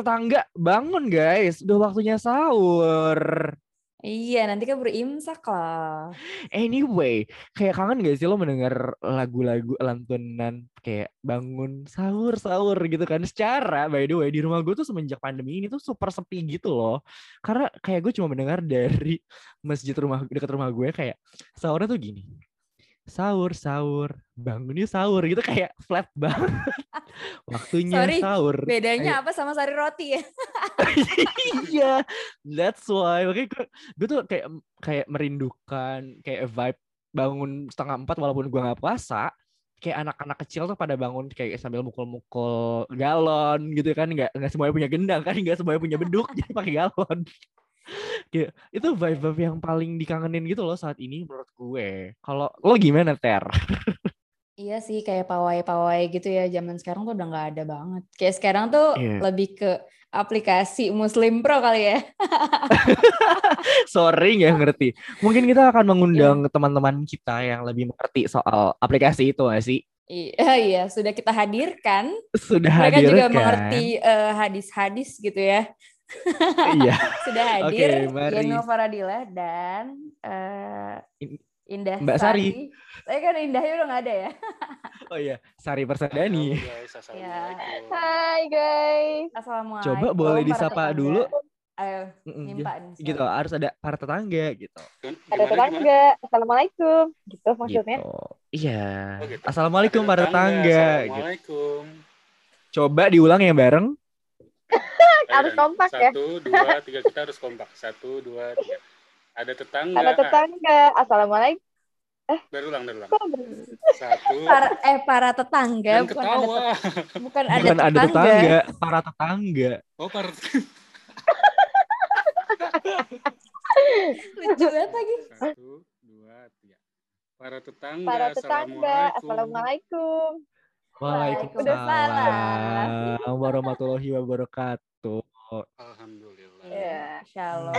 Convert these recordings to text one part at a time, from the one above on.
Tetangga, bangun guys, udah waktunya sahur. Iya, nanti kan berimsak lah. Anyway, kayak kangen gak sih lo mendengar lagu-lagu lantunan kayak bangun sahur sahur gitu kan? Secara by the way di rumah gue tuh semenjak pandemi ini tuh super sepi gitu loh. Karena kayak gue cuma mendengar dari masjid rumah dekat rumah gue kayak sahurnya tuh gini sahur sahur bangunnya sahur gitu kayak flat banget. Waktunya Sorry, sahur. Bedanya Kayak- apa sama sari roti ya? iya that's why. Makanya gue, gue tuh kayak kayak merindukan kayak vibe bangun setengah empat walaupun gue nggak puasa kayak anak-anak kecil tuh pada bangun kayak sambil mukul-mukul galon gitu kan. Nggak nggak semuanya punya gendang kan nggak semuanya punya beduk jadi pakai galon kayak itu vibe-vibe yang paling dikangenin gitu loh saat ini menurut gue kalau lo gimana ter Iya sih, kayak pawai-pawai gitu ya. Zaman sekarang tuh udah nggak ada banget. Kayak sekarang tuh Iya. lebih ke aplikasi Muslim Pro kali ya. sorry nggak ngerti mungkin kita akan mengundang teman-teman kita yang lebih mengerti soal aplikasi itu nggak sih Iya, iya, sudah kita hadirkan. sudah Mereka hadir juga mengerti eh, hadis-hadis gitu ya. Iya Sudah Oke, hadir mari. Yeno Faradila dan In- Indah Mbak Sari. Saya kan Indahnya udah nggak ada ya. oh iya Sari Persadani Halo guys, assalamualaikum. Hai guys. Assalamualaikum. coba boleh disapa tetangga. dulu Ayo, Mm-mm, nyimpa nih, gitu harus ada para tetangga gitu Ada gimana? tetangga. Assalamualaikum. Gitu maksudnya. gitu iya Oh, gitu. assalamualaikum para tetangga gitu. Assalamualaikum. coba diulang yang bareng Harus kompak ya. Satu, dua, tiga. Kita harus kompak. Satu, dua, tiga. Ada tetangga. Ada tetangga. Assalamualaikum. Berulang, berulang. Kok ber- Satu. Para, eh para tetangga Dan bukan ada ketawa. tet- bukan ada bukan ada tetangga. tetangga para tetangga Oh, par Lucu banget lagi. Satu, dua, tiga. Para tetangga. Para tetangga. Assalamualaikum. Waalaikumsalam warahmatullahi wabarakatuh. Alhamdulillah. Ya. Shalom.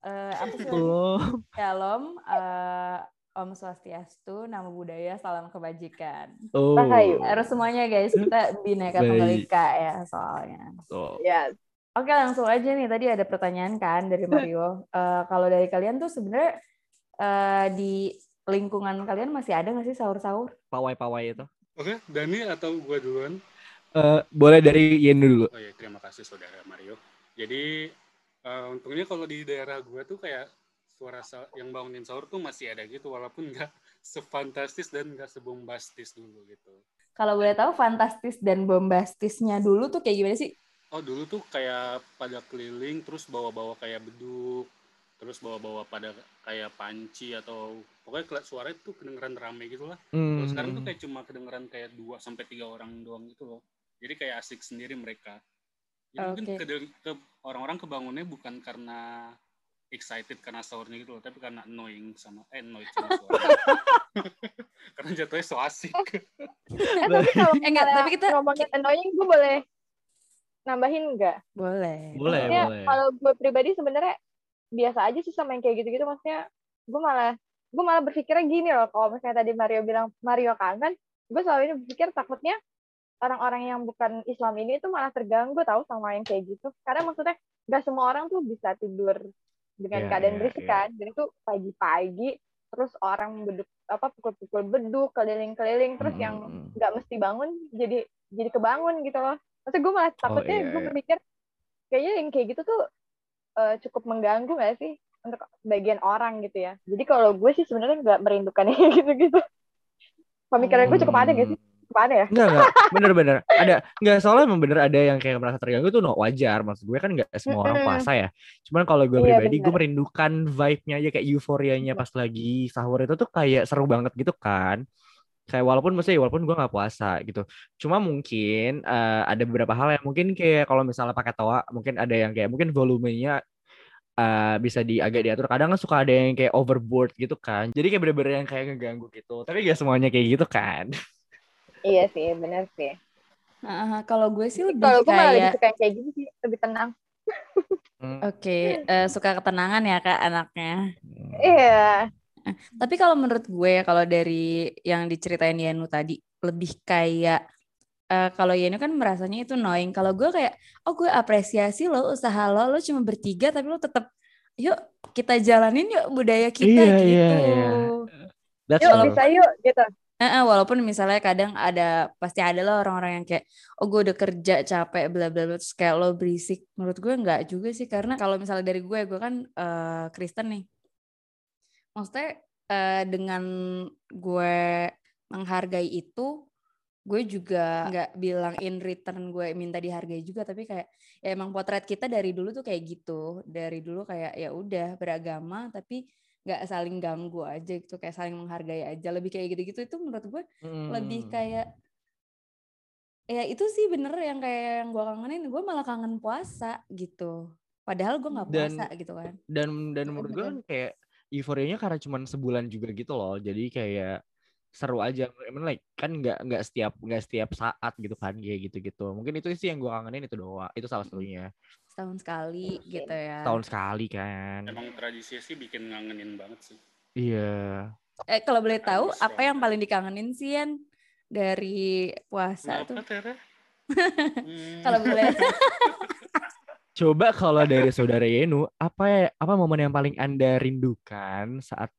Eh, apa sih? Tuh. Shalom. eh, Om Swastiastu, Namo Buddhaya, Salam Kebajikan. Oh. Rahayu. Harus semuanya guys, kita bineka tunggal Baik. ika ya soalnya. Tuh. Ya. Oke langsung aja nih, tadi ada pertanyaan kan dari Mario. Eh, kalau dari kalian tuh sebenarnya eh, di lingkungan kalian masih ada nggak sih sahur-sahur? Pawai-pawai itu. Oke, Dani atau gua duluan? Eh, boleh dari Yen dulu. Oh ya, terima kasih saudara Mario. Jadi eh, untungnya kalau di daerah gua tuh kayak suara sa- yang bangunin sahur tuh masih ada gitu, walaupun nggak sefantastis dan nggak sebombastis dulu gitu. Kalau boleh tahu fantastis dan bombastisnya dulu tuh kayak gimana sih? Oh dulu tuh kayak pada keliling terus bawa-bawa kayak beduk, terus bawa-bawa pada kayak panci atau pokoknya suara itu kedengeran rame gitu lah. Kalau sekarang tuh Hmm. kayak cuma kedengeran kayak 2 sampai tiga orang doang gitu loh. Jadi kayak asik sendiri mereka. Ya, mungkin Oke. ke, ke- orang-orang kebangunnya bukan karena excited karena sahurnya gitu loh, tapi karena annoying sama eh annoyed sama suara. karena jatuhnya so asik. Eh tapi kalau Eh, enggak, tapi kita- ngomongin annoying, gue boleh nambahin nggak? Boleh. Boleh, Maksudnya boleh. kalau gue pribadi sebenarnya biasa aja sih sama yang kayak gitu-gitu. Maksudnya gue malah gue malah berpikirnya gini loh. Kalau misalnya tadi Mario bilang Mario kangen, gue selalu ini berpikir takutnya orang-orang yang bukan Islam ini tuh malah terganggu tahu sama yang kayak gitu. Karena maksudnya nggak semua orang tuh bisa tidur dengan Iya, keadaan iya, berisik iya. kan. Jadi tuh pagi-pagi terus orang beduk apa pukul-pukul beduk keliling-keliling terus yang Mm-mm. nggak mesti bangun jadi jadi kebangun gitu loh. Maksudnya gue malah takutnya iya, gue iya. berpikir kayaknya yang kayak gitu tuh eh, cukup mengganggu gak sih untuk bagian orang gitu ya. Jadi kalau gue sih sebenarnya nggak merindukan gitu-gitu. Pemikiran gue cukup ada gak sih? Cukup ada ya? Enggak, enggak. Bener-bener. Ada. Enggak, soalnya emang bener ada yang kayak merasa terganggu tuh no, wajar. Maksud gue kan enggak semua orang puasa ya. Cuman kalau gue Iya, pribadi, gue bener. merindukan vibe-nya aja kayak euforianya pas lagi sahur itu tuh kayak seru banget gitu kan. Kayak walaupun maksudnya walaupun gue nggak puasa gitu. Cuma mungkin eh, ada beberapa hal yang mungkin kayak kalau misalnya pakai toa, mungkin ada yang kayak mungkin volumenya eh, bisa di agak diatur. Kadang kan suka ada yang kayak overboard gitu kan. Jadi kayak bener-bener yang kayak ngeganggu gitu. Tapi gak semuanya kayak gitu kan. Iya sih, benar sih. Ah, kalau gue sih lebih Kalau gue malah lebih kayak suka yang kayak gitu sih, lebih tenang. Hmm. oke eh, suka ketenangan ya kak anaknya. Iya. Tapi kalau menurut gue kalau dari yang diceritain Yanu tadi lebih kayak eh, kalau Yeno kan merasanya itu annoying. Kalau gue kayak, oh gue apresiasi lo usaha lo, lo cuma bertiga tapi lo tetap, yuk kita jalanin yuk budaya kita Iya, gitu. iya, iya. That's Yuk bisa yuk gitu. Eh, walaupun misalnya kadang ada pasti ada lah orang-orang yang kayak oh gue udah kerja capek bla bla bla terus kayak lo berisik menurut gue nggak juga sih karena kalau misalnya dari gue gue kan eh, Kristen nih maksudnya eh, dengan gue menghargai itu gue juga nggak bilang in return gue minta dihargai juga tapi kayak ya emang potret kita dari dulu tuh kayak gitu. Dari dulu kayak ya udah beragama tapi nggak saling ganggu aja gitu kayak saling menghargai aja. Lebih kayak gitu-gitu itu menurut gue lebih Hmm. kayak ya itu sih bener yang kayak yang gue kangenin gue malah kangen puasa gitu. Padahal gue nggak Dan- puasa gitu kan. dan dan menurut gue kan kayak euforianya karena cuma sebulan juga gitu loh. Jadi kayak seru aja. I mean, like kan nggak nggak setiap nggak setiap saat gitu kan kayak gitu gitu mungkin itu sih yang gue kangenin itu doang itu salah satunya. Setahun sekali gitu ya. Tahun sekali kan. Emang tradisinya sih bikin ngangenin banget sih. iya. Eh kalau boleh tahu Harus apa yang paling dikangenin sih Yan? Dari puasa Kenapa, tuh? Hmm, kalau boleh coba kalau dari saudara Yenu apa ya apa momen yang paling anda rindukan saat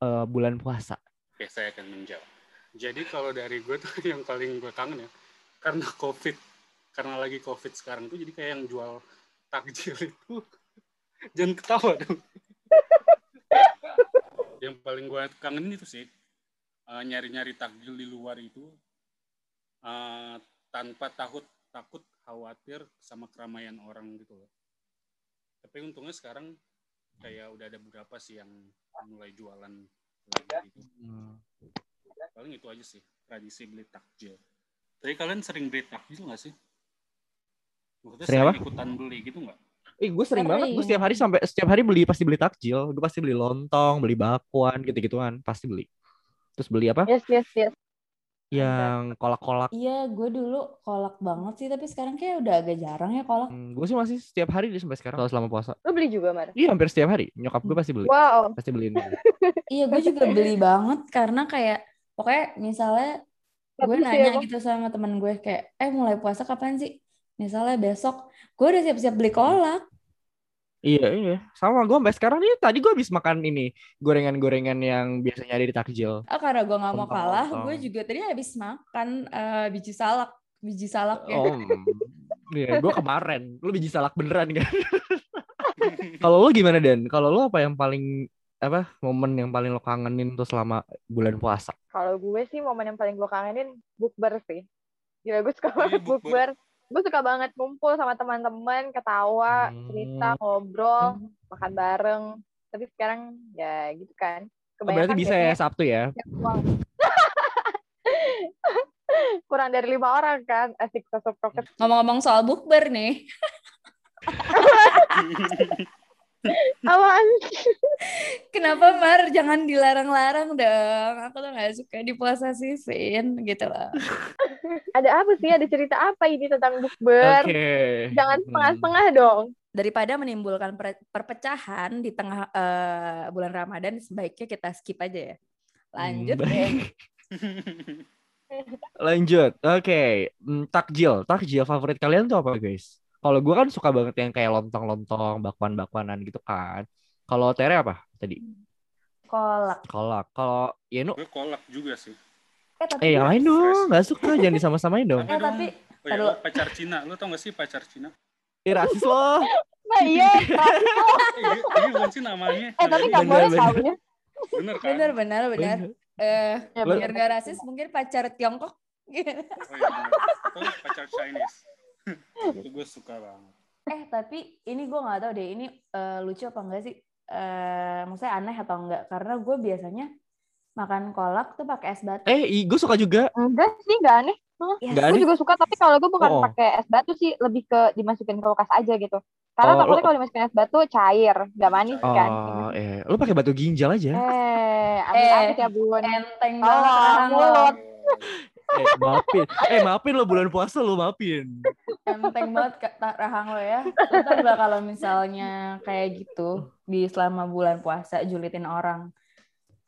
eh, bulan puasa Oke, saya akan menjawab. Jadi kalau dari gue tuh yang paling gue kangen ya, karena COVID, karena lagi COVID sekarang tuh jadi kayak yang jual takjil itu, jangan ketawa dong. yang paling gue kangenin itu sih, eh, nyari-nyari takjil di luar itu, eh, tanpa takut takut khawatir sama keramaian orang gitu loh. Tapi untungnya sekarang kayak udah ada beberapa sih yang mulai jualan lagi gitu paling itu aja sih tradisi beli takjil tapi kalian sering beli takjil nggak sih Maksudnya Sering apa? ikutan beli gitu nggak Eh, gue sering banget. Gue Sering. setiap hari sampai setiap hari beli pasti beli takjil. Gue pasti beli lontong, beli bakwan, gitu-gituan. Pasti beli. Terus beli apa? Yes, yes, yes. Yang kolak-kolak. iya gue dulu kolak banget sih tapi sekarang kayak udah agak jarang ya kolak Hmm, gue sih masih setiap hari deh sampai sekarang kalau selama puasa. Lu beli juga, Mar? Iya hampir setiap hari. Nyokap gue pasti beli. Wow. Pasti beliin. Iya, gue juga beli banget karena kayak pokoknya misalnya gue ya, nanya gitu sama temen gue kayak, eh mulai puasa kapan sih? Misalnya besok, gue udah siap-siap beli kolak. Iya iya. Sama gue sampai sekarang nih. Tadi gue habis makan ini gorengan-gorengan yang biasanya ada di takjil. Oh, karena gue nggak mau kalah, gue juga tadi habis makan eh, biji salak, biji salak ya. Oh, iya. Gue kemarin. Lu biji salak beneran kan? Kalau lu gimana Dan? Kalau lu apa yang paling apa momen yang paling lo kangenin tuh selama bulan puasa? Kalau gue sih momen yang paling gue kangenin bukber sih. Gila gue suka Iya, banget bukber. Gue suka banget ngumpul sama teman-teman, ketawa, Hmm. cerita, ngobrol, makan bareng. Tapi sekarang ya gitu kan. Oh, berarti bisa ya Sabtu ya? Kurang dari lima orang kan, asik sosok proket. Ngomong-ngomong soal bukber nih, Apaan? kenapa Mar jangan dilarang-larang dong? Aku tuh gak suka dipuasa sisin gitu loh. Ada apa sih? Ada cerita apa ini tentang bukber? Oke. Jangan Hmm. setengah-setengah dong. Daripada menimbulkan per- perpecahan di tengah eh, bulan Ramadan, sebaiknya kita skip aja ya. Lanjut Hmm, deh. Lanjut. Oke. Hmm, takjil. Takjil favorit kalian tuh apa guys? Kalau gue kan suka banget yang kayak lontong-lontong, bakwan-bakwanan gitu kan. Kalau Tere apa tadi? Kolak. Kolak. Kalau Yenu, gue kolak juga sih Eh tapi, eh yang lain dong. Nggak suka, jangan disama-samain dong. eh, tapi oh ya pacar Cina lo tau gak sih pacar Cina Eh rasis loh. Nah iya, ini, ini bukan sih namanya eh tapi nggak Bener, boleh bener. tahu ya. bener kan benar benar benar. Eh, Ya, biar gak rasis mungkin pacar Tiongkok. oh iya bener pacar Chinese itu gue suka banget eh tapi ini gue nggak tahu deh ini eh, lucu apa enggak sih? Eh, maksudnya aneh atau enggak? Karena gue biasanya makan kolak tuh pakai es batu. Eh, gue suka juga. Enggak sih, enggak aneh. Ya, Nggak Gue juga suka, tapi kalau gue bukan Oh. pakai es batu sih, lebih ke dimasukin ke kulkas aja gitu. Karena Oh, takutnya lo- kalau dimasukin es batu cair, nggak manis kan. Oh, eh, lu pakai batu ginjal aja. Eh, amit-amit ya bun. enteng Oh, banget lo. mulut. Eh, maafin. Eh, maafin lo bulan puasa lo maafin. Enteng banget rahang lo ya. Ntar juga kalau misalnya kayak gitu di selama bulan puasa julitin orang.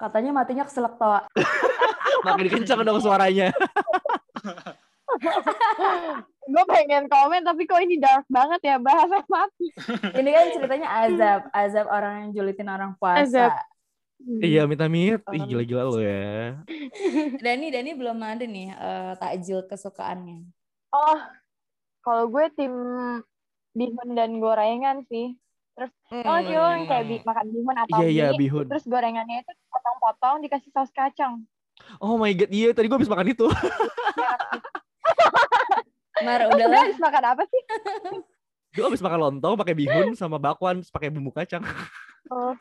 Katanya matinya keselak toa. Makin kencang dong suaranya. gue pengen komen tapi kok ini dark banget ya bahasa mati. Ini kan ceritanya azab, azab orang yang julitin orang puasa. Azab. Iya, minta mit. Ih, gila-gila lo ya. Dani, Dani belum ada nih eh, takjil kesukaannya. Oh, kalau gue tim bihun dan gorengan sih. Terus oh sih lo yang kayak bi- makan bihun atau Iya, iya, mie, bihun. terus gorengannya itu potong-potong dikasih saus kacang. Oh my god, iya tadi gue habis makan itu. Mar, udahlah. sebenarnya habis makan apa sih? Gue habis makan lontong pakai bihun sama bakwan pakai bumbu kacang. Oh,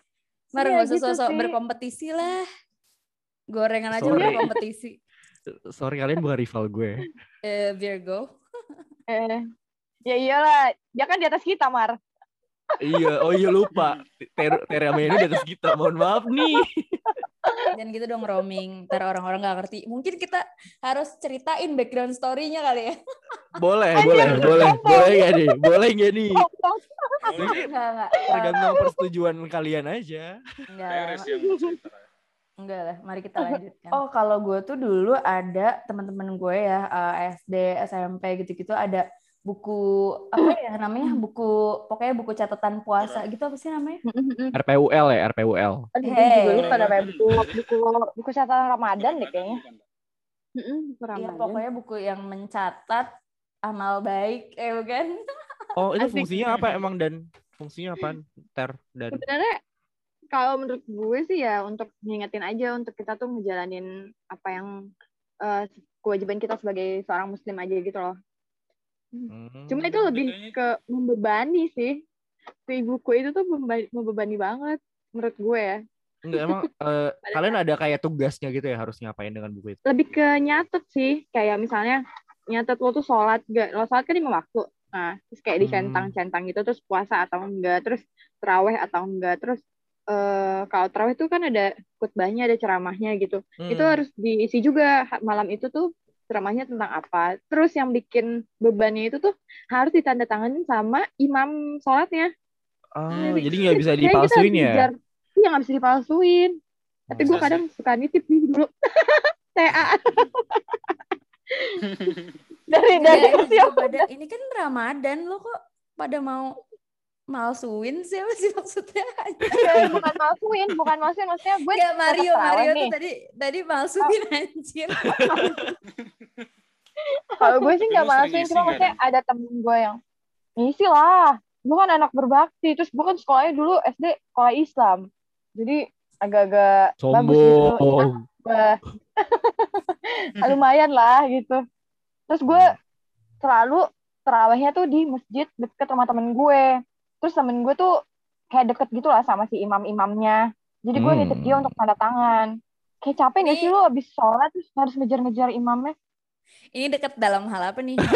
Mar, iya gak usah gitu sosok sih. berkompetisi lah. Gorengan aja Sorry. berkompetisi. Sorry kalian bukan rival gue. Eh, Virgo. Eh, ya iyalah, dia kan di atas kita, Mar. Iya, oh iya lupa. Ter Terama ini di atas kita. Mohon maaf nih. Dan gitu dong roaming. Ntar orang-orang gak ngerti. Mungkin kita harus ceritain background story-nya kali ya. Boleh, Anjir, boleh, boleh. Boleh gak nih? Boleh gak nih? Boleh, Enggak, enggak. Tergantung persetujuan kalian aja. Enggak. Enggak lah, mari kita lanjutkan. Oh, kalau gue tuh dulu ada teman-teman gue ya, eh, SD, SMP gitu-gitu ada buku apa ya namanya? Buku pokoknya buku catatan puasa gitu apa sih namanya? RPUL ya, RPUL. Aduh, Hey. juga lupa namanya buku buku buku catatan Ramadan deh kayaknya. Iya, pokoknya buku yang mencatat amal baik, eh bukan? Oh, itu fungsinya apa emang dan fungsinya apa? Ter dan Sebenarnya kalau menurut gue sih ya untuk ngingetin aja untuk kita tuh ngejalanin apa yang eh, kewajiban kita sebagai seorang muslim aja gitu loh. Hmm. Cuma itu lebih ke membebani sih. Si buku itu tuh membebani, banget menurut gue ya. Enggak emang eh, kalian ada kayak tugasnya gitu ya harus ngapain dengan buku itu? Lebih ke nyatet sih. Kayak misalnya nyatet lo tuh sholat gak? Lo sholat kan lima waktu. Nah, terus kayak Hmm. dicentang-centang gitu terus puasa atau enggak, terus terawih atau enggak, terus eh kalau terawih itu kan ada khutbahnya, ada ceramahnya gitu. Itu Hmm. harus diisi juga malam itu tuh ceramahnya tentang apa. Terus yang bikin bebannya itu tuh harus ditandatanganin sama imam sholatnya. Oh, Jadi- jadi nggak bisa dipalsuin ya? Iya nggak bisa dipalsuin. Tapi gue kadang suka nitip nih dulu. TA dari dari Ya, ini, usia pada, ini kan Ramadan lo kok pada mau malsuin sih apa sih maksudnya? muda. bukan malsuin, bukan malsuin maksudnya gue Kayak Mario, Mario tuh tadi tadi malsuin anjir. Kalau gue sih nggak ngisi cuma maksudnya ada temen gue yang ngisi lah. Gue kan anak berbakti, terus gue kan sekolahnya dulu SD sekolah Islam. Jadi agak-agak bagus gitu. Sombong. Bah. lumayan lah gitu. Terus gue selalu terawihnya tuh di masjid deket rumah temen gue. Terus temen gue tuh kayak deket gitu lah sama si imam-imamnya. Jadi gue Hmm. nitip dia untuk tanda tangan. Kayak capek gak sih lu abis sholat terus harus ngejar-ngejar imamnya? Ini dekat dalam hal apa nih?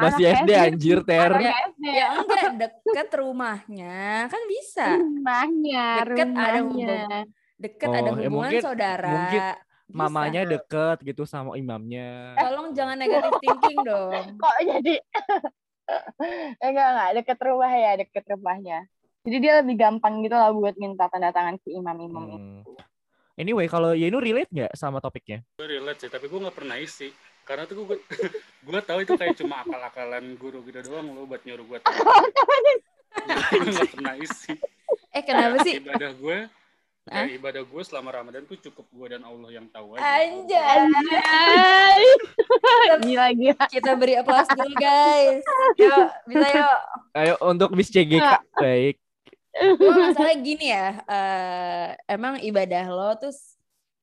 Masih Anak SD anjir ter. Ya enggak dekat rumahnya kan bisa. Rumahnya, Deket ada rumahnya. Deket Oh, ada ya hubungan mungkin- saudara. mungkin Bisa. Mamanya deket gitu sama imamnya. Tolong jangan negatif thinking dong. Kok jadi? enggak, enggak. Deket rumah ya, deket rumahnya. Jadi dia lebih gampang gitu lah buat minta tanda tangan si imam-imam itu. Anyway, kalau Yenu relate nggak sama topiknya? gue relate sih tapi gue nggak pernah isi karena tuh gue gue tahu itu kayak cuma akal-akalan guru gitu doang lo buat nyuruh gue gue nggak pernah isi Eh kenapa sih? ibadah gue ya, ibadah gue selama ramadan tuh cukup gue dan allah yang tahu aja Anjay. Anjay. gila, gila. Kita beri aplaus dulu guys. Yuk, bisa yuk. Ayo untuk Miss CGK. Baik. Cuma masalahnya gini ya, eh, emang ibadah lo tuh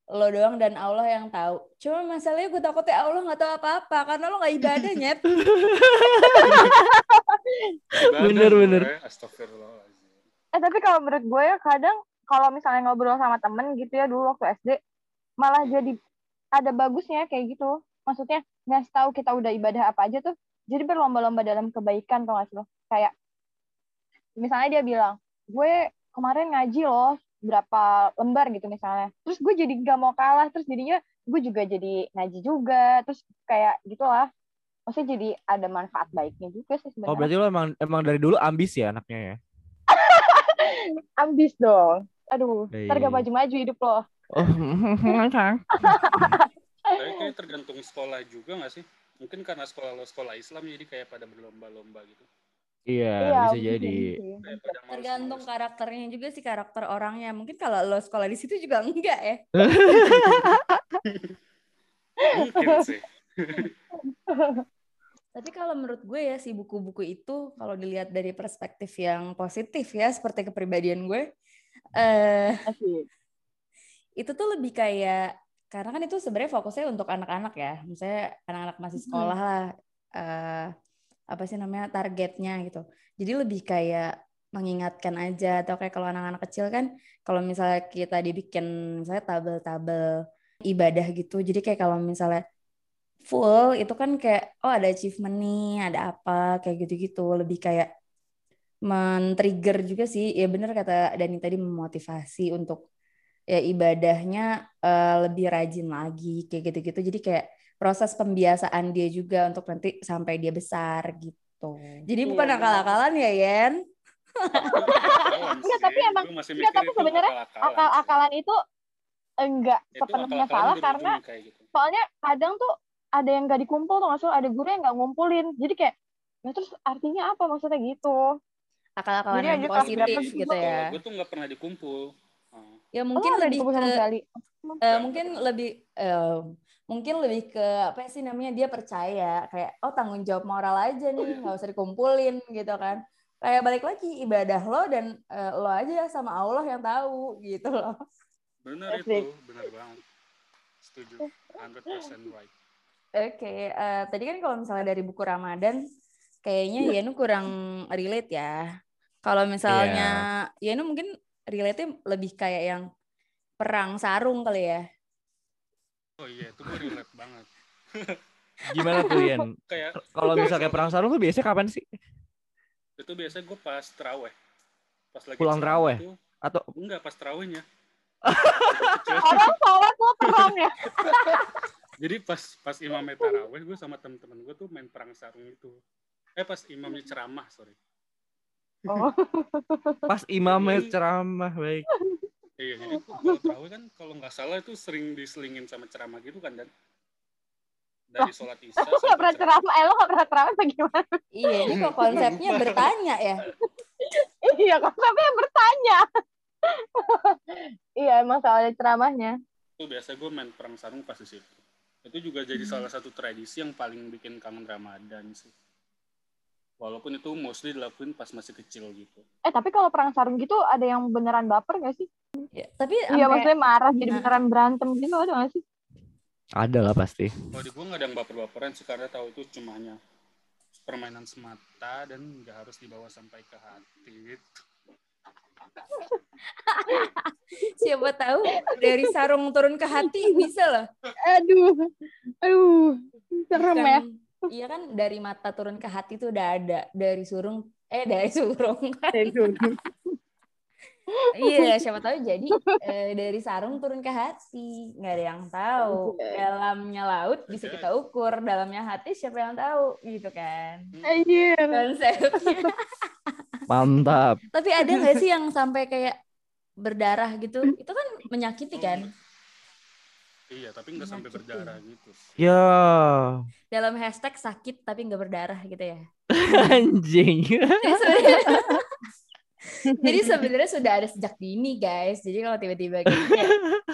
lo doang dan Allah yang tahu. Cuma masalahnya gue takutnya Allah nggak tahu apa-apa karena lo nggak ibadah nyet. Bener, bener. astagfirullahaladzim Eh tapi kalau menurut gue ya kadang kalau misalnya ngobrol sama temen gitu ya dulu waktu SD malah jadi ada bagusnya kayak gitu. Maksudnya ngasih tahu kita udah ibadah apa aja tuh. Jadi berlomba-lomba dalam kebaikan tuh nggak sih lo? Kayak misalnya dia bilang, gue kemarin ngaji loh berapa lembar gitu misalnya. Terus gue jadi nggak mau kalah. Terus jadinya gue juga jadi ngaji juga. Terus kayak gitulah. Maksudnya jadi ada manfaat baiknya juga sih Oh sebenarnya. berarti lo emang emang dari dulu ambis ya anaknya ya? Ambis dong. Aduh, Iya, ntar gak maju-maju hidup lo. Oh, Tapi kayak tergantung sekolah juga nggak sih? Mungkin karena sekolah lo sekolah Islam jadi kayak pada berlomba-lomba gitu. Iya, Iya, bisa jadi. pada males-males. Tergantung karakternya juga sih karakter orangnya. Mungkin kalau lo sekolah di situ juga enggak ya. Mungkin sih. Tapi kalau menurut gue ya si buku-buku itu kalau dilihat dari perspektif yang positif ya seperti kepribadian gue eh itu tuh lebih kayak karena kan itu sebenarnya fokusnya untuk anak-anak ya. Misalnya anak-anak masih sekolah lah eh apa sih namanya targetnya gitu. Jadi lebih kayak mengingatkan aja atau kayak kalau anak-anak kecil kan kalau misalnya kita dibikin misalnya tabel-tabel ibadah gitu. Jadi kayak kalau misalnya full itu kan kayak oh ada achievement nih, ada apa kayak gitu-gitu. Lebih kayak men-trigger juga sih. Ya bener kata Dani tadi memotivasi untuk ya ibadahnya eh, lebih rajin lagi kayak gitu-gitu. Jadi kayak proses pembiasaan dia juga untuk nanti sampai dia besar gitu. Jadi Iya, bukan benar. akal-akalan ya, Yen? Enggak, tapi emang- enggak, tapi sebenarnya Akal-akalan itu enggak sepenuhnya salah karena gitu. soalnya kadang tuh ada yang nggak dikumpul tuh maksudnya ada guru yang nggak ngumpulin jadi kayak ya terus artinya apa maksudnya gitu Akal-akalan yang positif gitu ya. gue tuh nggak pernah dikumpul. Oh. Ya Oh, mungkin ada lebih ke sekali eh, Nggak, mungkin lebih eh, mungkin lebih ke apa sih namanya dia percaya kayak oh tanggung jawab moral aja nih nggak usah dikumpulin gitu kan. Kayak balik lagi ibadah lo dan eh, lo aja sama Allah yang tahu gitu loh. Benar itu, benar banget. Setuju, 100% right. oke eh, tadi kan kalau misalnya dari buku Ramadan kayaknya Yenu kurang relate ya. Kalau misalnya Yenu mungkin relate lebih kayak yang perang sarung kali ya Oh iya, itu gue relate banget. Gimana tuh, Yen? Kayak Kalau misalnya kayak perang sarung tuh biasanya kapan sih? itu biasanya gue pas teraweh. Pas lagi Pulang teraweh? tuh- Atau enggak pas terawehnya. orang sholat lo perang ya Jadi pas pas imamnya taraweh, gue sama temen-temen gue tuh main perang sarung itu. Eh pas imamnya ceramah, sorry. oh pas imamnya ceramah, baik. Iya, jadi kalau teraweh kan kalau nggak salah itu sering diselingin sama ceramah gitu kan dan? Dari sholat isya lo nggak pernah ceramah. eh lo nggak pernah ceramah apa gimana? Iya ini kok konsepnya bertanya ya? Iya konsepnya bertanya. Iya emang soalnya ceramahnya. Itu biasa gue main perang sarung pas di situ. Itu juga jadi salah satu tradisi yang paling bikin kangen Ramadan sih. Walaupun itu mostly dilakuin pas masih kecil gitu. eh tapi kalau perang sarung gitu ada yang beneran baper gak sih Ya, tapi iya sampai- maksudnya marah jadi Nah. beneran berantem gitu ada gak sih Ada lah pasti. Kalau di gue nggak ada yang baper-baperan sih karena tahu itu cuma hanya permainan semata dan nggak harus dibawa sampai ke hati. gitu. siapa tahu dari sarung turun ke hati bisa loh aduh aduh serem ya iya kan dari mata turun ke hati tuh udah ada dari surung eh dari surung iya siapa tahu jadi eh, dari sarung turun ke hati. Nggak ada yang tahu. Dalamnya laut bisa kita ukur. Dalamnya hati siapa yang tahu gitu kan. Anjir. konsepnya. Mantap. tapi ada nggak sih yang sampai kayak berdarah gitu? Itu kan menyakiti kan? Iya, tapi nggak sampai berdarah gitu. Ya, dalam hashtag sakit tapi nggak berdarah gitu ya? Anjing. Jadi sebenarnya- sudah ada sejak dini guys. Jadi kalau tiba-tiba gitu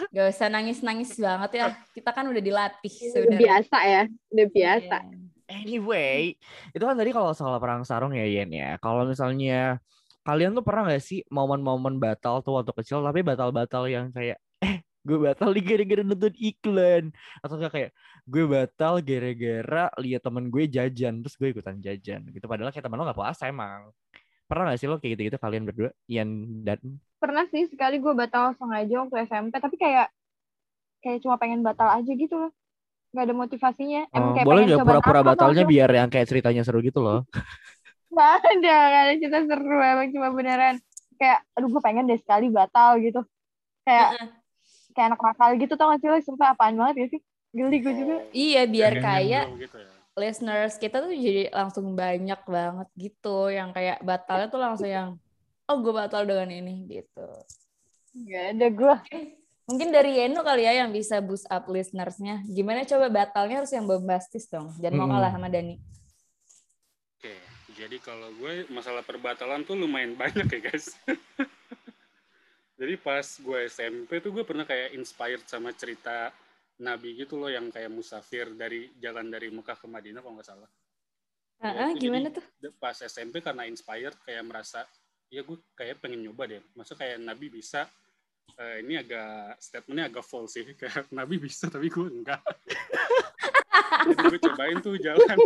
gak usah nangis-nangis banget ya. Kita kan udah dilatih Udah sebenarnya. biasa ya udah biasa Iya. Anyway, itu kan tadi kalau soal perang sarung ya Yen ya. Kalau misalnya kalian tuh pernah gak sih momen-momen batal tuh waktu kecil tapi batal-batal yang kayak eh gue batal nih gara-gara nonton iklan atau enggak kayak gue batal gara-gara lihat temen gue jajan terus gue ikutan jajan gitu padahal kayak temen lo gak puasa emang pernah gak sih lo kayak gitu-gitu kalian berdua? Ian dan pernah sih sekali gue batal sengaja waktu SMP tapi kayak kayak cuma pengen batal aja gitu loh. Nggak ada motivasinya. Emang Oh, kayak boleh nggak pura-pura batalnya biar yang kayak ceritanya seru gitu loh? Nggak ada nggak ada cerita seru emang cuma beneran. Kayak aduh gue pengen deh sekali batal gitu. Kayak kayak anak nakal gitu tau gak sih lo? Sumpah apaan banget ya sih? Geli gue juga. Iya biar kayak gitu ya. Listeners kita tuh jadi langsung banyak banget gitu. Yang kayak batalnya tuh langsung yang oh gue batal dengan ini gitu. nggak ada gue Mungkin dari Yeno kali ya yang bisa boost up listeners-nya. Gimana coba batalnya harus yang bombastis dong. Jangan mau kalah sama Dani. Oke, jadi kalau gue masalah perbatalan tuh lumayan banyak ya guys. jadi pas gue SMP tuh gue pernah kayak inspired sama cerita Nabi gitu loh yang kayak musafir dari jalan dari Mekah ke Madinah kalau nggak salah. Ah, Ya, ah, itu gimana jadi tuh? Pas SMP karena inspired kayak merasa ya gue kayak pengen nyoba deh. Masa kayak Nabi bisa eh, ini agak statementnya agak false sih kayak Nabi bisa tapi gue enggak. Jadi gue cobain tuh jalan.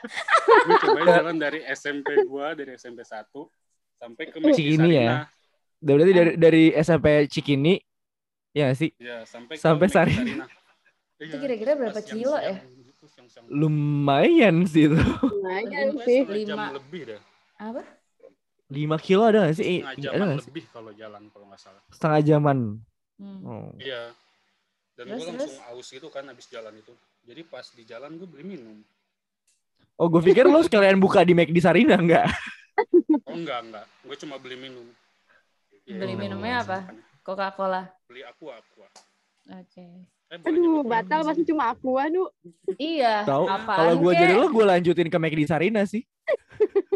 gue cobain jalan dari SMP gue dari SMP 1 sampai ke Mekah Cikini ya? Berarti dari dari SMP Cikini ya sih Ya, sampai Sampai Sarina. Sarina. Itu kira-kira berapa kilo ya? siang-siang gitu, siang-siang. lumayan sih itu. Lumayan sih. Lima. lebih dah. Apa? 5 kilo ada nggak sih? Setengah ada jaman nggak sih? lebih kalau jalan kalau nggak salah. Setengah jaman. Hmm. Oh. Iya. Dan Terus, gue terus? langsung aus gitu kan habis jalan itu. Jadi pas di jalan gue beli minum. Oh, gue pikir lu sekalian buka di McD Sarina enggak? Oh enggak enggak, gue cuma beli minum. Iya, Beli iya, minumnya iya, apa? Coca-Cola. Beli aqua aqua. Oke. Eh, Aduh, batal sih. cuma aku, aduh. Iya, Tahu? apaan Kalau gue jadi lo, gue lanjutin ke McD Sarina sih.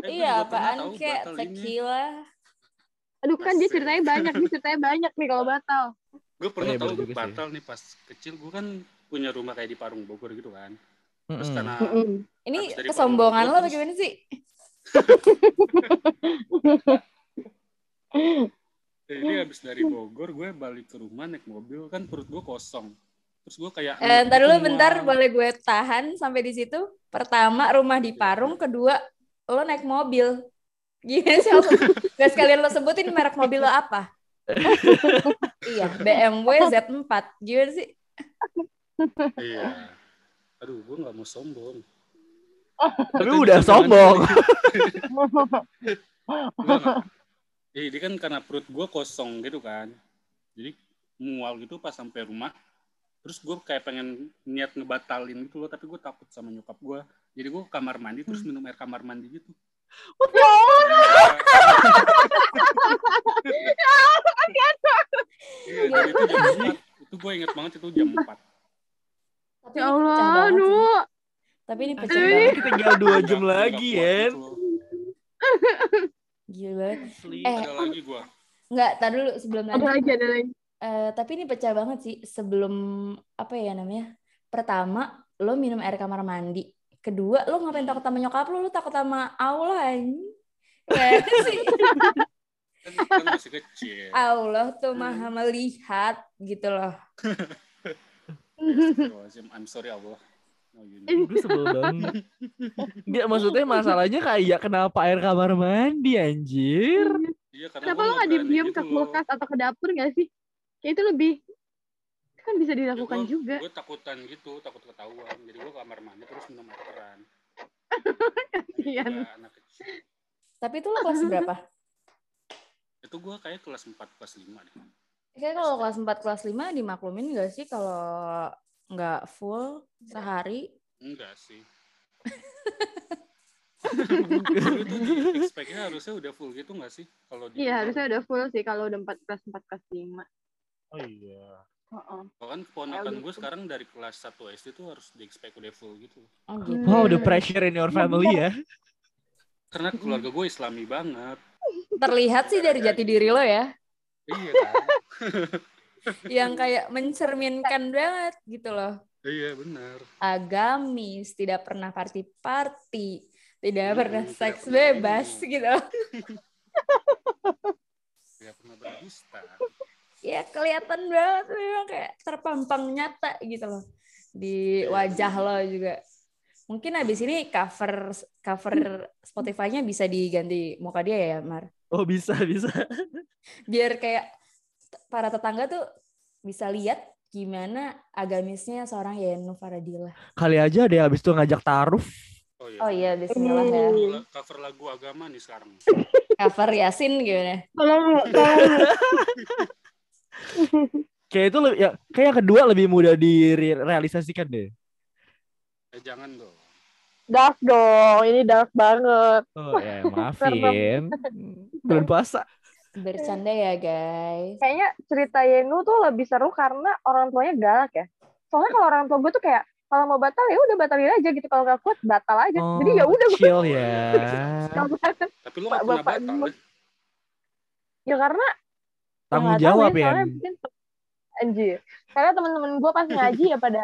Eh, gue Iya, apaan kek? batal ini. Tequila. Aduh kan dia ceritanya banyak, dia ceritanya banyak nih kalau batal. Gue pernah Iya, tahu bener juga sih. batal nih pas kecil. Gue kan punya rumah kayak di Parung Bogor gitu kan. Terus karena Mm-mm. Ini Habis dari kesombongan lo atau gimana sih? Jadi habis dari Bogor gue balik ke rumah naik mobil kan perut gue kosong. Terus gue kayak Eh, ntar dulu bentar, boleh gue tahan sampai di situ. Pertama, rumah di Parung. Kedua, lo naik mobil. Gimana sih? Gak sekalian lo sebutin merek mobil lo apa? iya, BMW Z4. Gimana sih? Iya. Aduh, gue nggak mau sombong. Tapi Itu udah sombong. Jadi kan karena perut gue kosong gitu kan. Jadi mual gitu pas sampai rumah. Terus gue kayak pengen niat ngebatalin gitu loh, tapi gue takut sama nyokap gue. Jadi gue ke kamar mandi terus minum air kamar mandi gitu. Iya, itu jam 4. Itu gue inget banget itu jam 4. Tapi Ya Allah, aduh. Tapi ini pecah Aduh. banget. Tinggal dua Nggak- jam nggak lagi ya. Gila. Eh, Ada lagi gue. Enggak, tar dulu sebelum Ada lagi, ada lagi. Eh, tapi ini pecah banget sih. Sebelum, apa ya namanya? Pertama, lo minum air kamar mandi. Kedua, lo ngapain takut sama nyokap lo? Lo takut sama Allah, anjing. Gimana sih? Kan, kan masih kecil. Allah tuh maha melihat gitu loh. I'm sorry Allah. Gue sebel banget. Enggak, maksudnya masalahnya kayak kenapa air kamar mandi anjir? Iya, Kenapa lo nggak berani diem-diem gitu ke kulkas atau ke dapur nggak sih? Kayak itu lebih kan bisa Ya, dilakukan gua- juga. Gue takutan gitu, takut ketahuan. Jadi gue kamar mandi terus minum air keran. Anak kecil. Tapi itu lo kelas berapa? Itu gue kayak kelas 4, kelas 5 deh. Kayak kalau kelas 4, kelas 5 dimaklumin gak sih kalau nggak full sehari? Enggak sih. Expect-nya harusnya udah full gitu nggak sih? Kalau di Iya, harusnya udah full sih kalau udah 4 kelas 4 kelas 5. Oh iya. Heeh. Kalau kan keponakan Kayak gue sekarang dari kelas 1 SD tuh harus di expect udah full gitu. Oh gitu. Wow, the pressure in your family ya. Karena keluarga gue islami banget. Terlihat sih dari jati diri lo ya. Iya kan? Yang kayak mencerminkan banget gitu loh. iya benar. Agamis, tidak pernah party-party, tidak Hmm, pernah tidak seks pernah bebas minum. gitu. Tidak pernah berdusta. Ya kelihatan banget memang kayak terpampang nyata gitu loh. Di Iya, wajah benar. lo juga. Mungkin abis ini cover cover Spotify-nya bisa diganti muka dia ya, Mar. Oh bisa bisa. Biar kayak para tetangga tuh bisa lihat gimana agamisnya seorang Yenu Faradila. Kali aja deh abis itu ngajak taruh. Oh iya. Oh iya, bismillah ya. Cover la- Cover lagu agama nih sekarang. Cover Yasin gimana? Kalau kalau Kayak itu lebih ya kayak yang kedua lebih mudah direalisasikan deh. Eh jangan dong. dark dong, ini dark banget. Oh ya maafin. Bulan puasa. Bercanda ya guys. Kayaknya cerita Yenu tuh lebih seru karena orang tuanya galak ya. Soalnya kalau orang tua gue tuh kayak kalau mau batal ya udah batalin aja gitu. Kalau nggak kuat batal aja. Jadi ya udah gue chill ya. Tapi lu nggak pernah batal ya karena Tanggung tahu jawab ya. soalnya anjir. Karena teman-teman gue pas ngaji ya pada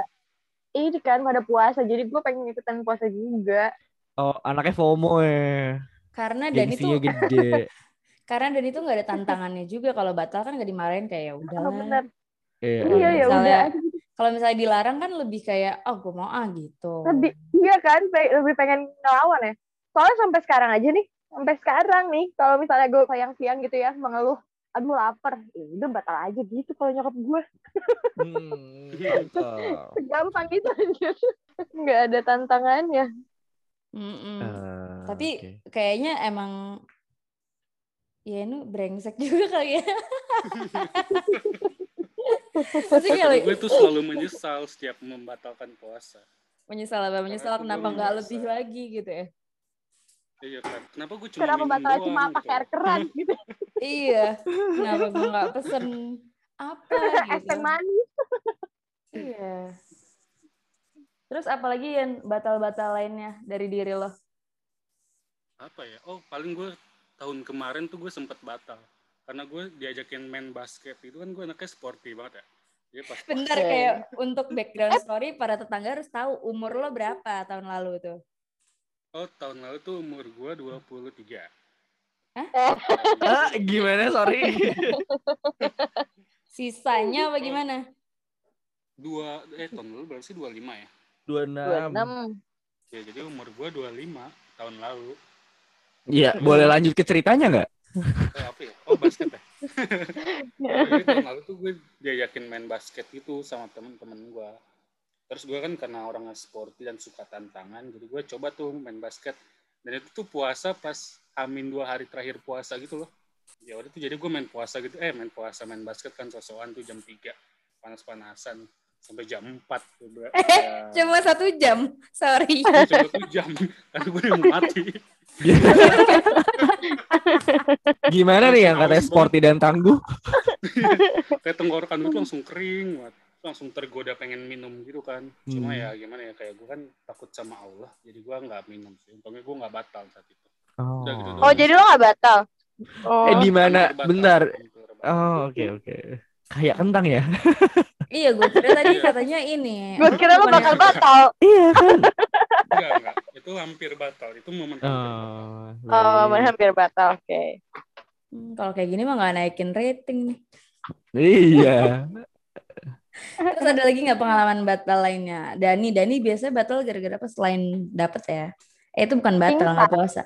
ini kan pada puasa. Jadi gue pengen ikutan puasa juga. Oh, anaknya FOMO ya. Karena Dani Gengsinya tuh gede. karena Dani tuh nggak ada tantangannya juga kalau batal kan nggak dimarahin kayak ya Oh, udahlah. bener. Iya. Iya ya udah. Kalau misalnya dilarang kan lebih kayak oh gue mau ah gitu. Lebih iya kan lebih pengen ngelawan ya. Soalnya sampai sekarang aja nih. Sampai sekarang nih kalau misalnya gue siang-siang gitu ya mengeluh aduh lapar ya udah batal aja gitu kalau nyokap gue Hmm, mantap. gampang gitu aja nggak ada tantangannya Mm-mm. Eh, Tapi oke. kayaknya emang ya ini brengsek juga kali ya. Maksudnya gue tuh selalu menyesal setiap membatalkan puasa. menyesal apa menyesal Karena kenapa nggak lebih lagi gitu ya. Iya kan? Kenapa gue cuma kenapa batal cuma pakai air keran gitu iya. Kenapa gue nggak pesen apa es gitu. teh manis Iya. Terus apalagi yang batal-batal lainnya dari diri lo? Apa ya? Oh, paling gue tahun kemarin tuh gue sempet batal. Karena gue diajakin main basket itu kan gue anaknya sporty banget ya. Jadi pas Bentar kayak untuk background story para tetangga harus tahu umur lo berapa tahun lalu tuh. Oh, tahun lalu tuh umur gue 23. Ah, gimana sorry? Sisanya apa gimana? Dua, eh tahun lalu berarti sih 25 ya? 26. Ya, jadi umur gue 25 tahun lalu. Iya, boleh lanjut ke ceritanya nggak? Eh, apa ya? Oh, basket ya? Jadi tahun lalu tuh gue diajakin main basket gitu sama temen-temen gue. Terus gue kan karena orangnya sporty dan suka tantangan, jadi gue coba tuh main basket. Dan itu tuh puasa pas amin dua hari terakhir puasa gitu loh. Ya udah tuh jadi gue main puasa gitu, eh main puasa main basket kan sosokan tuh jam 3 panas-panasan sampai jam 4 tuh. Ber- ya, Cuma satu jam, sorry. coba tuh jam karena gue udah mati. Gimana nih yang katanya sporty dan tangguh? kayak tenggorokan gue tuh langsung kering banget. Langsung tergoda pengen minum gitu kan cuma Hmm. ya gimana ya kayak gue kan takut sama Allah jadi gue nggak minum sih untungnya gue nggak batal saat itu Oh, Udah gitu oh doang. jadi lo nggak batal oh Eh di mana? Batal, Bentar. batal. Oh, oke oke. Kayak kentang ya? iya, gue kira tadi katanya ini. gue kira lo bakal batal Iya kan? enggak enggak itu hampir batal itu momen hampir batal. Oh, oh hampir batal oke Hmm, kalau kayak gini mah nggak naikin rating nih. Iya. Terus ada lagi nggak pengalaman batal lainnya? Dani, Dani biasanya batal gara-gara apa selain dapet ya? Eh itu bukan batal, nggak puasa.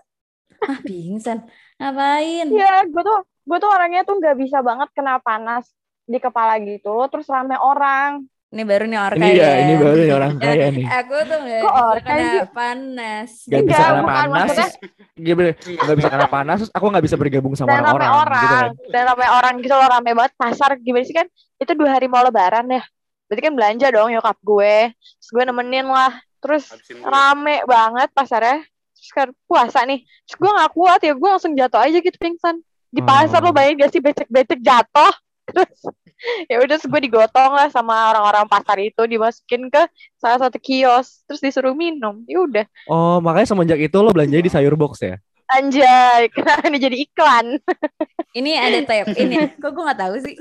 Ah pingsan. Ngapain? Iya, gue tuh gue tuh orangnya tuh nggak bisa banget kena panas di kepala gitu, terus rame orang. Ini baru nih orang Ini kaya. ya, ini baru nih orang kaya nih. Aku tuh nggak Kok bisa orang kena sih? panas. Gak bisa kena bukan, panas, maksudnya- gimana? Gak bisa kena panas, terus aku gak bisa bergabung sama Dan rame orang-orang. orang, Gitu kan? dan rame orang gitu loh, rame banget pasar gimana sih kan? Itu dua hari mau lebaran ya. Berarti kan belanja dong nyokap gue. Terus gue nemenin lah. Terus habisin gue rame banget pasarnya. Terus kan puasa nih. Terus gue gak kuat ya, gue langsung jatuh aja gitu pingsan. Di pasar Oh. lo bayangin gak sih becek-becek jatuh. Terus ya udah gue digotong lah sama orang-orang pasar itu dimasukin ke salah satu kios terus disuruh minum ya udah Oh, makanya semenjak itu lo belanja di sayur box ya? anjay kenapa ini jadi iklan Ini ada tab ini. Kok gue nggak tahu sih?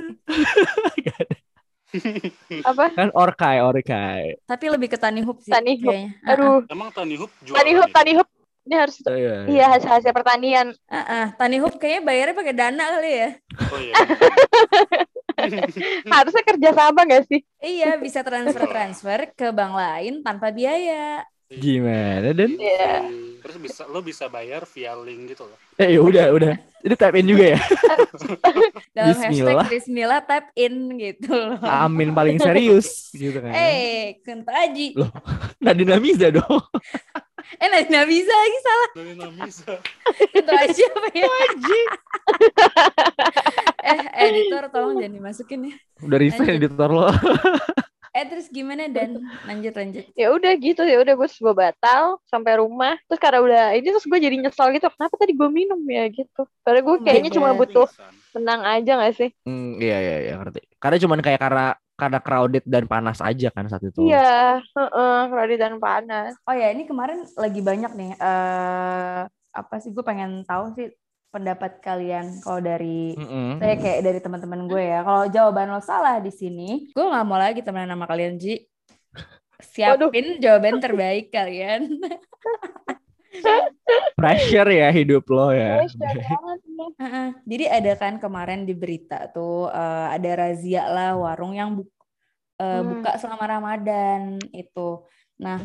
apa Kan orkai, orkai. Tapi lebih ke tani hoop sih. Tani hoop. kayaknya. Ah, aduh emang tani hoop jual tani hoop tani hoop ini harus Oh, iya, iya hasil hasil pertanian ah, ah. Tani hoop kayaknya bayarnya pakai dana kali ya. oh iya harusnya kerja sama gak sih Iya, bisa transfer-transfer ke bank lain tanpa biaya. Gimana, Dan? Iya. terus bisa lo bisa bayar via link gitu loh Eh, ya udah, udah. Ini tap in juga ya? Dalam Bismillah. hashtag Bismillah tap in gitu loh. Amin paling serius. Gitu kan. Eh, Kunto Aji. Loh. Nadina Miza dong. Eh, nah, nggak bisa lagi salah. dari Namisa Kunto Aji apa ya? eh, editor tolong jangan dimasukin ya. Udah resign editor lo. Eh, terus gimana dan lanjut lanjut. ya udah gitu ya udah gue gue batal sampai rumah terus karena udah ini terus gue jadi nyesal gitu kenapa tadi gue minum ya gitu karena gue Oh kayaknya cuma butuh tenang aja gak sih Hmm, iya iya iya ngerti. Karena cuman kayak karena karena crowded dan panas aja kan saat itu. iya heeh crowded dan panas Oh ya, ini kemarin lagi banyak nih. eh apa sih? Gue pengen tahu sih pendapat kalian kalau dari Mm-mm. saya kayak dari teman-teman gue ya. Kalau jawaban lo salah di sini, gue nggak mau lagi temenan sama kalian Ji. Siapin jawaban terbaik kalian. Pressure ya hidup lo ya. Jadi ada kan kemarin di berita tuh eh, ada razia lah warung yang bu- eh, Hmm. buka selama Ramadan itu. Nah,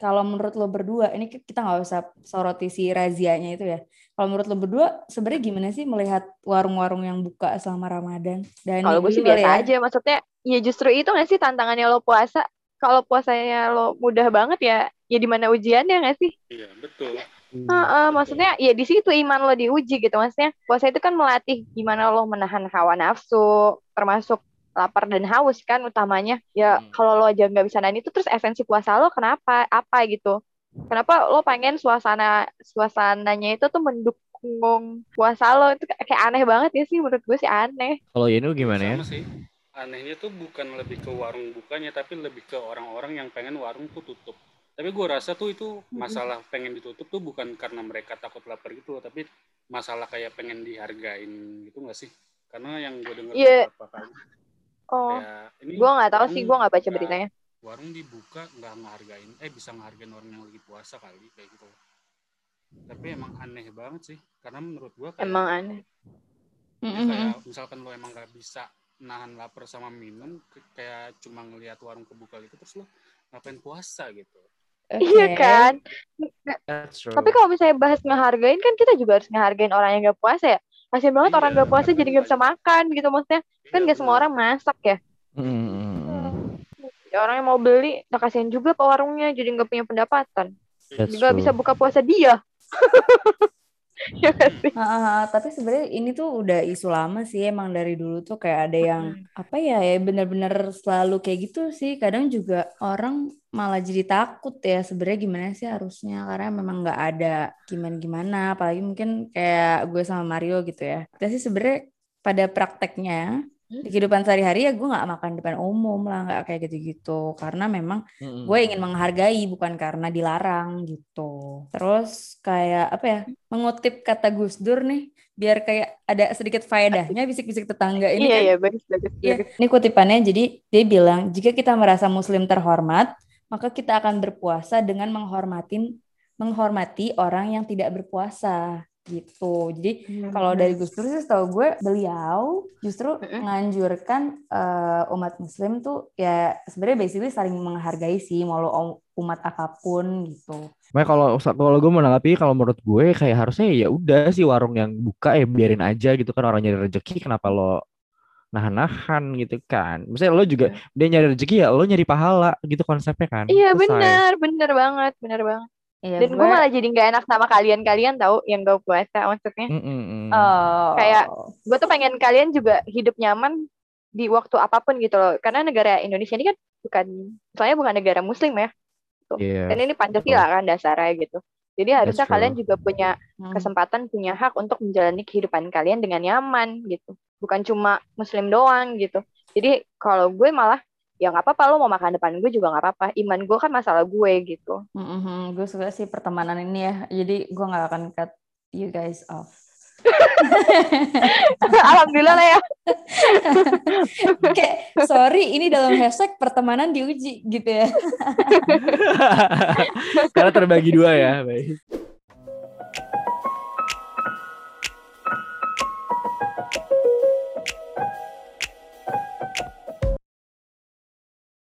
kalau menurut lo berdua, ini ki- kita nggak usah soroti si razianya itu ya. Kalau menurut lo berdua, sebenarnya gimana sih melihat warung-warung yang buka selama Ramadan? Dan kalau gue sih biasa aja maksudnya ya justru itu gak sih tantangannya lo puasa kalau puasanya lo mudah banget ya ya di mana ujiannya gak sih Iya, betul. Hmm. Heeh, maksudnya ya di situ iman lo diuji gitu maksudnya puasa itu kan melatih gimana lo menahan hawa nafsu termasuk lapar dan haus kan utamanya ya Hmm. kalau lo aja nggak bisa nahan itu terus esensi puasa lo kenapa apa gitu kenapa lo pengen suasana suasananya itu tuh mendukung puasa lo itu kayak aneh banget ya sih menurut gue sih aneh Kalau Yenu gimana ya? Sama sih. Anehnya tuh bukan lebih ke warung bukanya, tapi lebih ke orang-orang yang pengen warung tuh tutup. Tapi gue rasa tuh itu masalah pengen ditutup tuh bukan karena mereka takut lapar gitu loh, tapi masalah kayak pengen dihargain gitu nggak sih? Karena yang gue dengar Iya. beberapa kali oh ini gue nggak tahu sih gue nggak baca beritanya warung dibuka nggak ngehargain eh bisa ngehargain orang yang lagi puasa kali kayak gitu tapi emang aneh banget sih karena menurut gua kayak, emang aneh ya Mm-mm. kayak misalkan lo emang gak bisa nahan lapar sama minum kayak cuma ngelihat warung kebuka gitu terus lo ngapain puasa gitu iya Oke. kan That's true. Tapi kalau misalnya bahas ngehargain kan kita juga harus ngehargain orang yang gak puasa ya. Kasian banget Iya, orang gak puasa jadi gak bisa makan gitu maksudnya. Kan Iya, gak semua orang masak ya. Mm-mm. Ya, orang yang mau beli, nah kasihan juga pak warungnya jadi gak punya pendapatan. That's Juga true. bisa buka puasa dia. ya sih? Ah. tapi sebenarnya ini tuh udah isu lama sih emang dari dulu tuh kayak ada yang apa ya ya bener-bener selalu kayak gitu sih kadang juga orang malah jadi takut ya sebenarnya gimana sih harusnya karena memang nggak ada gimana-gimana apalagi mungkin kayak gue sama Mario gitu ya kita sih sebenarnya pada prakteknya di kehidupan sehari-hari ya gue nggak makan depan umum lah nggak kayak gitu-gitu karena memang Mm-mm. gue ingin menghargai bukan karena dilarang gitu. Terus kayak apa ya mengutip kata Gus Dur nih biar kayak ada sedikit faedahnya bisik-bisik tetangga ini Iya, kan. iya, bagus, bagus, Iya, bagus. ini kutipannya jadi dia bilang jika kita merasa muslim terhormat maka kita akan berpuasa dengan menghormatin menghormati orang yang tidak berpuasa gitu. Jadi kalau dari Gus Dur sih setahu gue beliau justru menganjurkan eh, umat muslim tuh ya sebenarnya basically saling menghargai sih mau lo om- umat apa pun gitu. Makanya kalau kalau gue menanggapi kalau menurut gue kayak harusnya ya udah sih warung yang buka ya biarin aja gitu kan orang nyari rezeki kenapa lo nahan-nahan gitu kan. Misalnya lo juga dia nyari rezeki ya lo nyari pahala gitu konsepnya kan. Iya Selesai. benar, benar banget, benar banget. Iya, Dan gue malah jadi gak enak sama kalian-kalian tahu yang gak puasa maksudnya. Mm-mm-mm. oh, kayak- Gue tuh pengen kalian juga hidup nyaman di waktu apa pun gitu loh. Karena negara Indonesia ini kan bukan, soalnya bukan negara muslim ya. Iya. Dan ini Pancasila kan dasarnya gitu. Jadi harusnya kalian juga punya Hmm. kesempatan, punya hak untuk menjalani kehidupan kalian dengan nyaman gitu. Bukan cuma muslim doang gitu. Jadi kalau gue malah ya nggak apa-apa lo mau makan depan gue juga nggak apa-apa. Iman gue kan masalah gue gitu. Mm-mm, gue suka sih pertemanan ini ya. Jadi gue nggak akan cut you guys off. Alhamdulillah lah ya. Kayak sorry ini dalam hashtag pertemanan diuji gitu ya. Karena terbagi dua ya. baik.